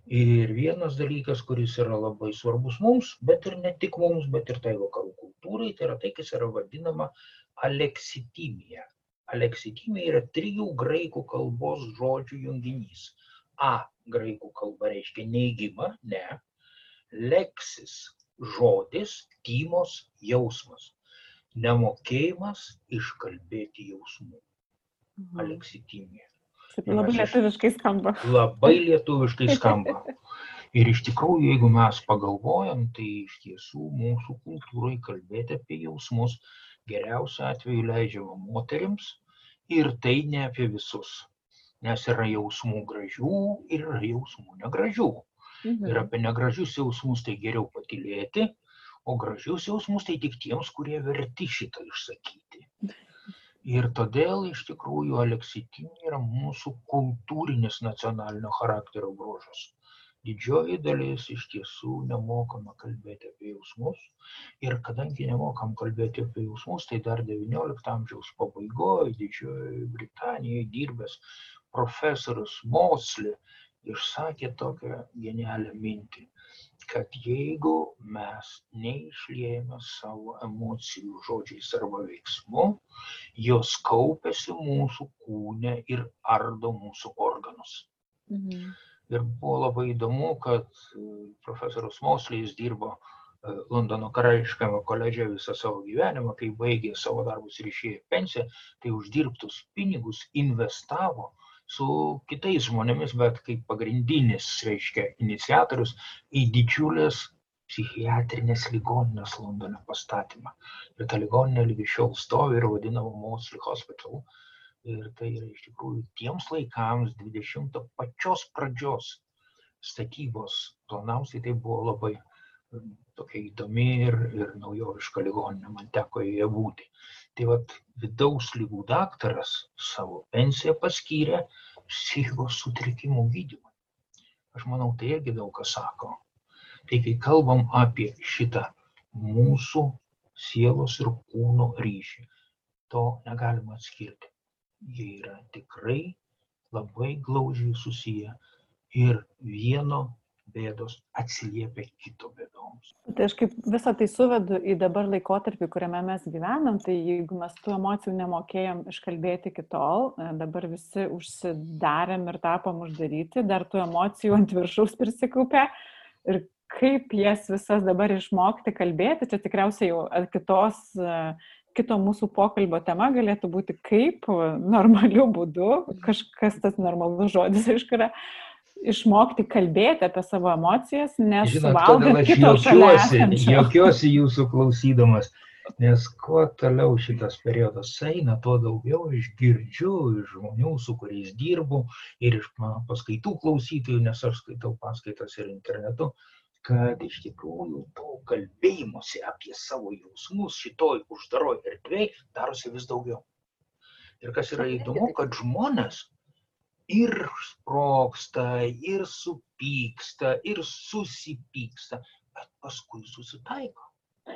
Ir vienas dalykas, kuris yra labai svarbus mums, bet ir ne tik mums, bet ir tai vakarų kultūrai, tai yra tai, kas yra vadinama aleksitimija. Aleksitimija yra trijų graikų kalbos žodžių junginys. A graikų kalba reiškia neigimą, ne. Leksis žodis, tymos jausmas. Nemokėjimas iškalbėti jausmų. Mhm. Aleksitimija. Šiaip Labai lietuviškai skamba. Labai lietuviškai skamba. Ir iš tikrųjų, jeigu mes pagalvojam, tai iš tiesų mūsų kultūrai kalbėti apie jausmus geriausiu atveju leidžiama moteriams ir tai ne apie visus. Nes yra jausmų gražių ir yra jausmų negražių. Ir Mhm. apie negražius jausmus tai geriau patilėti, o gražius jausmus tai tik tiems, kurie verti šitą išsakyti. Ir todėl iš tikrųjų aleksitinė yra mūsų kultūrinis nacionalinio charakterio bruožas. Didžioji dalis iš tiesų nemokama kalbėti apie jausmus. Ir kadangi nemokam kalbėti apie jausmus, tai dar XIX amžiaus pabaigoje Didžiojoje Britanijoje dirbęs profesorius Mosley išsakė tokią genialią mintį, kad jeigu mes neišliejame savo emocijų žodžiais arba veiksmu, jos kaupiasi mūsų kūne ir ardo mūsų organus. Mhm. Ir buvo labai įdomu, kad e, profesorius Moslėjus dirbo e, Londono karališkame koledže visą savo gyvenimą, kai baigė savo darbus ir išėjo pensiją, tai uždirbtus pinigus investavo su kitais žmonėmis, bet kaip pagrindinis, reiškia, iniciatorius į didžiulės psichiatrinės ligoninės Londone pastatymą. Ir ta ligoninė lygi šiol stovi ir vadinama Mosley Hospital. Ir tai yra iš tikrųjų tiems laikams 20 pačios pradžios statybos planams, tai tai buvo labai mm, tokia įdomi ir, ir naujoviška ligoninė, man teko joje būti. Tai vad vidaus lygų daktaras savo pensiją paskyrė psichikos sutrikimų gydymui. Aš manau, tai irgi daug ką sako. Tai kai kalbam apie šitą mūsų sielos ir kūno ryšį, to negalima atskirti. Jie yra tikrai labai glaužiai susiję ir vieno bėdos atsiliepia kito bėdoms. Tai aš kaip visą tai suvedu į dabar laikotarpį, kuriame mes gyvenam, tai jeigu mes tų emocijų nemokėjom iškalbėti iki tol, e, dabar visi užsidarėm ir tapom uždaryti, dar tų emocijų ant viršaus prisikaupė ir kaip jas visas dabar išmokti kalbėti, čia tikriausiai jau kitos, e, kito mūsų pokalbio tema galėtų būti kaip normaliu būdu, kažkas tas normalus žodis, aišku, yra išmokti kalbėti apie savo emocijas, nes Žinot, kodėl suvalgant aš esančio. juokiuosi jūsų klausydamas, nes kuo toliau šitas periodas eina, tuo daugiau aš girdžiu iš žmonių, su kuriais dirbu ir iš paskaitų klausytojų, nes aš skaitau paskaitas ir internetu, kad iš tikrųjų to kalbėjimuose apie savo jausmus šitoj uždaroj erdvėj darosi vis daugiau. Ir kas yra įdomu, kad žmonės ir sproksta, ir supyksta, ir susipyksta, bet paskui susitaiko.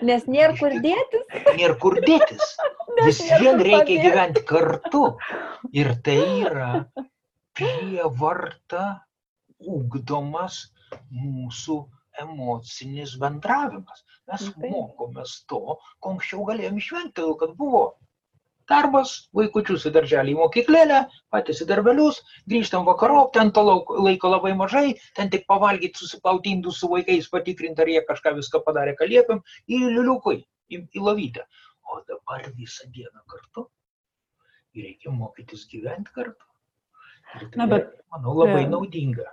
Nes nėra kur dėtis. Nėra kur dėtis. Vis vien reikia gyventi kartu. Ir tai yra prievarta ugdomas mūsų emocinis bendravimas. Mes mokomės to, ko anksčiau galėjom išvengti, todėl kad buvo darbas, vaikučius į darželį, į mokyklėlę, patys į darbelius, grįžtam vakarop, ten to lauk- laiko labai mažai, ten tik pavalgyti, susiplauti indus su vaikais, patikrinti, ar jie kažką viską padarė, ką liepiam, į liuliukui, į, į lavytę. O dabar visą dieną kartu. Ir reikia mokytis gyventi kartu. Ir tai, Na, bet, yra, manau, labai e, naudinga.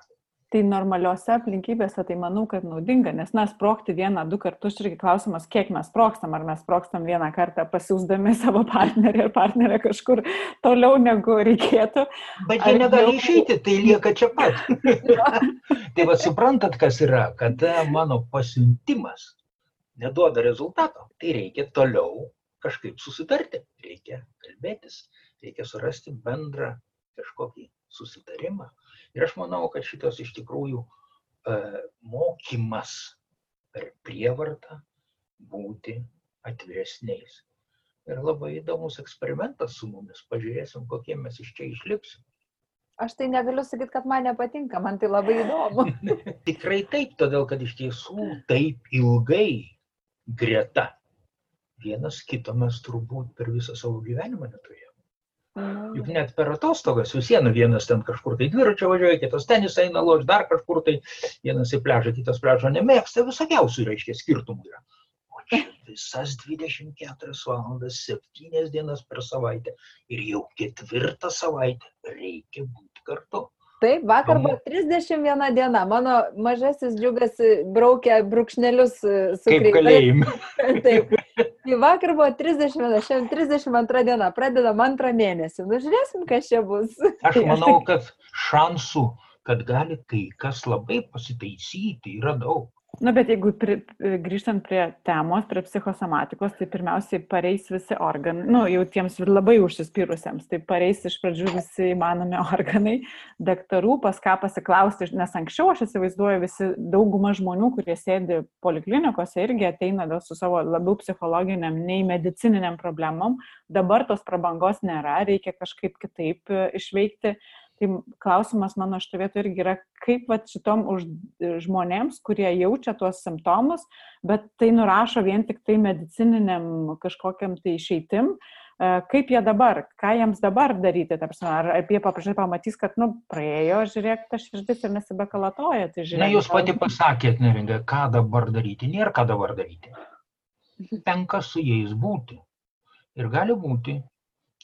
Tai normaliuose aplinkybėse tai manau, kad naudinga, nes mes sprokti vieną, du kartus irgi klausimas, kiek mes sprokstam, ar mes sprokstam vieną kartą pasiūsdami savo partnerį ar partnerę kažkur toliau negu reikėtų. Bet jie negali jau- išeiti, tai lieka čia pat. tai vad suprantat, kas yra, kada mano pasiuntimas neduoda rezultato, tai reikia toliau kažkaip susitarti, reikia kalbėtis, reikia surasti bendrą kažkokį susitarimą. Ir aš manau, kad šitas iš tikrųjų e, mokymas per prievartą būti atviresniais. Ir labai įdomus eksperimentas su mumis. Pažiūrėsim, kokie mes iš čia išlipsim. Aš tai negaliu sakyti, kad man nepatinka, man tai labai įdomu. Tikrai taip, todėl kad iš tiesų taip ilgai greta vienas kito mes turbūt per visą savo gyvenimą neturėjome. Juk net per atostogas vis viena vienas ten kažkur tai dviračio važiuoja, kitas tenis eina loš, dar kažkur tai vienas į pležą, kitas pležą nemėgsta, visokiausių reiškia skirtumų yra. O čia visas 24 valandas, 7 dienas per savaitę ir jau ketvirtą savaitę reikia būti kartu. Taip, vakar buvo 31 diena, mano mažasis džiugas braukė brūkšnelius e, su kalėjime. Taip. Tai vakar buvo 31, šiandien 32 diena, pradedam antrą mėnesį. Nu, žiūrėsim, kas čia bus. Aš manau, kad šansų, kad gali kai kas labai pasitaisyti, yra daug. Na, bet jeigu pri, grįžtant prie temos, prie psichosomatikos, tai pirmiausiai pareis visi organai, nu, jau tiems labai užsispyrusiems, tai pareis iš pradžių visi įmanomi organai, daktarų, pas ką pasiklausti, nes anksčiau aš įsivaizduoju visi dauguma žmonių, kurie sėdi poliklinikose, irgi ateina su savo labiau psichologiniam nei medicininiam problemom, dabar tos prabangos nėra, reikia kažkaip kitaip e, išveikti Tai klausimas mano šitą vietą irgi yra, kaip va, šitom už, žmonėms, kurie jaučia tuos simptomus, bet tai nurašo vien tik tai medicininiam kažkokiam tai išeitim, e, kaip jie dabar, ką jiems dabar daryti, tarsi, ar, ar jie paprastai pamatys, kad, nu, praėjo, žiūrėk, ta širdis ir nesibekalatoja. Tai žiūrėk, Na, jūs pati pasakėt, neringa, ką dabar daryti, nėra ką dabar daryti. Tenka su jais būti. Ir gali būti,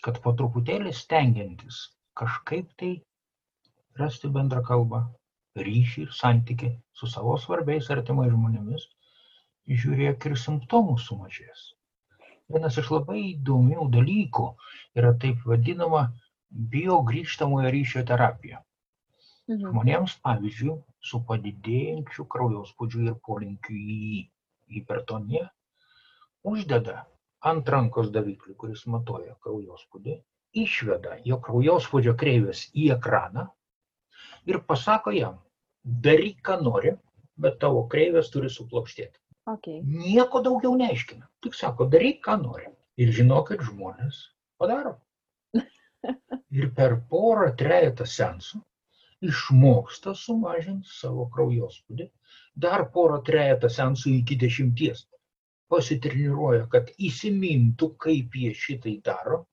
kad po truputėlį stengiantis kažkaip tai rasti bendrą kalbą, ryšį ir santyki su savo svarbiais artimais žmonėmis, žiūrėk ir simptomų sumažės. Vienas iš labai įdomių dalykų yra taip vadinama biogrįžtamojo ryšio terapija. Mhm. Žmonėms, pavyzdžiui, su padidėjančiu kraujospūdžiu ir polinkiu į hipertoniją, uždeda ant rankos daviklį, kuris matuoja kraujospūdį, išveda jo kraujospūdžio kreivės į ekraną ir pasako jam, daryk, ką nori, bet tavo kreivės turi suplokštėti. Okay. Nieko daugiau neaiškina. Tik sako, daryk, ką nori. Ir žinokit, žmonės padaro. Ir per porą, trejetą sensų išmoksta sumažinti savo kraujospūdį. Dar porą, trejetą sensų iki dešimties pasitreniruoja, kad įsimintų, kaip jie šitai daro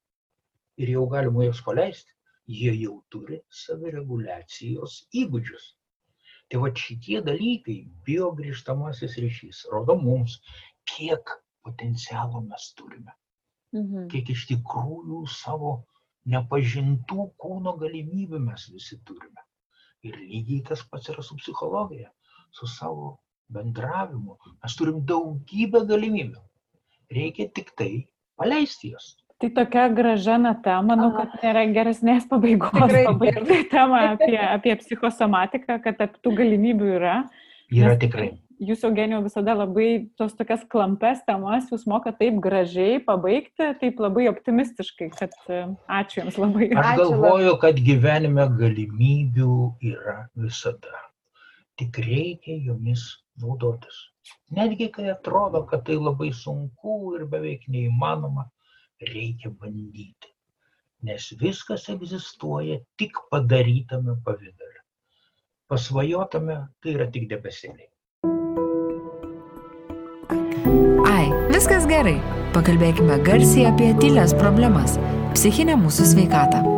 ir jau galima juos paleisti, jie jau turi savireguliacijos įgūdžius. Tai va šitie dalykai, biogrįžtamasis ryšys, rodo mums, kiek potencialo mes turime. Mhm. Kiek iš tikrųjų savo nepažintų kūno galimybių mes visi turime. Ir lygiai tas pats yra su psichologija, su savo bendravimu. Mes turim daugybę galimybių. Reikia tik tai paleisti jas. Tai tokia graža nata, manau, kad nėra geresnės pabaigos pabaigti temą apie, apie psichosomatiką, kad tų galimybių yra. Yra tikrai. Jūs, Eugenijau, visada labai tos tokias klampes temas, jūs moka taip gražiai pabaigti, taip labai optimistiškai, kad e, ačiū Jums labai. Aš galvoju, kad gyvenime galimybių yra visada. Tik reikia jomis naudotis. Netgi kai atrodo, kad tai labai sunku ir beveik neįmanoma, reikia bandyti, nes viskas egzistuoja tik padarytame pavydale. Pasvajotame tai yra tik debesėliai. Ai, viskas gerai. Pakalbėkime garsiai apie tylės problemas - psichinę mūsų sveikatą.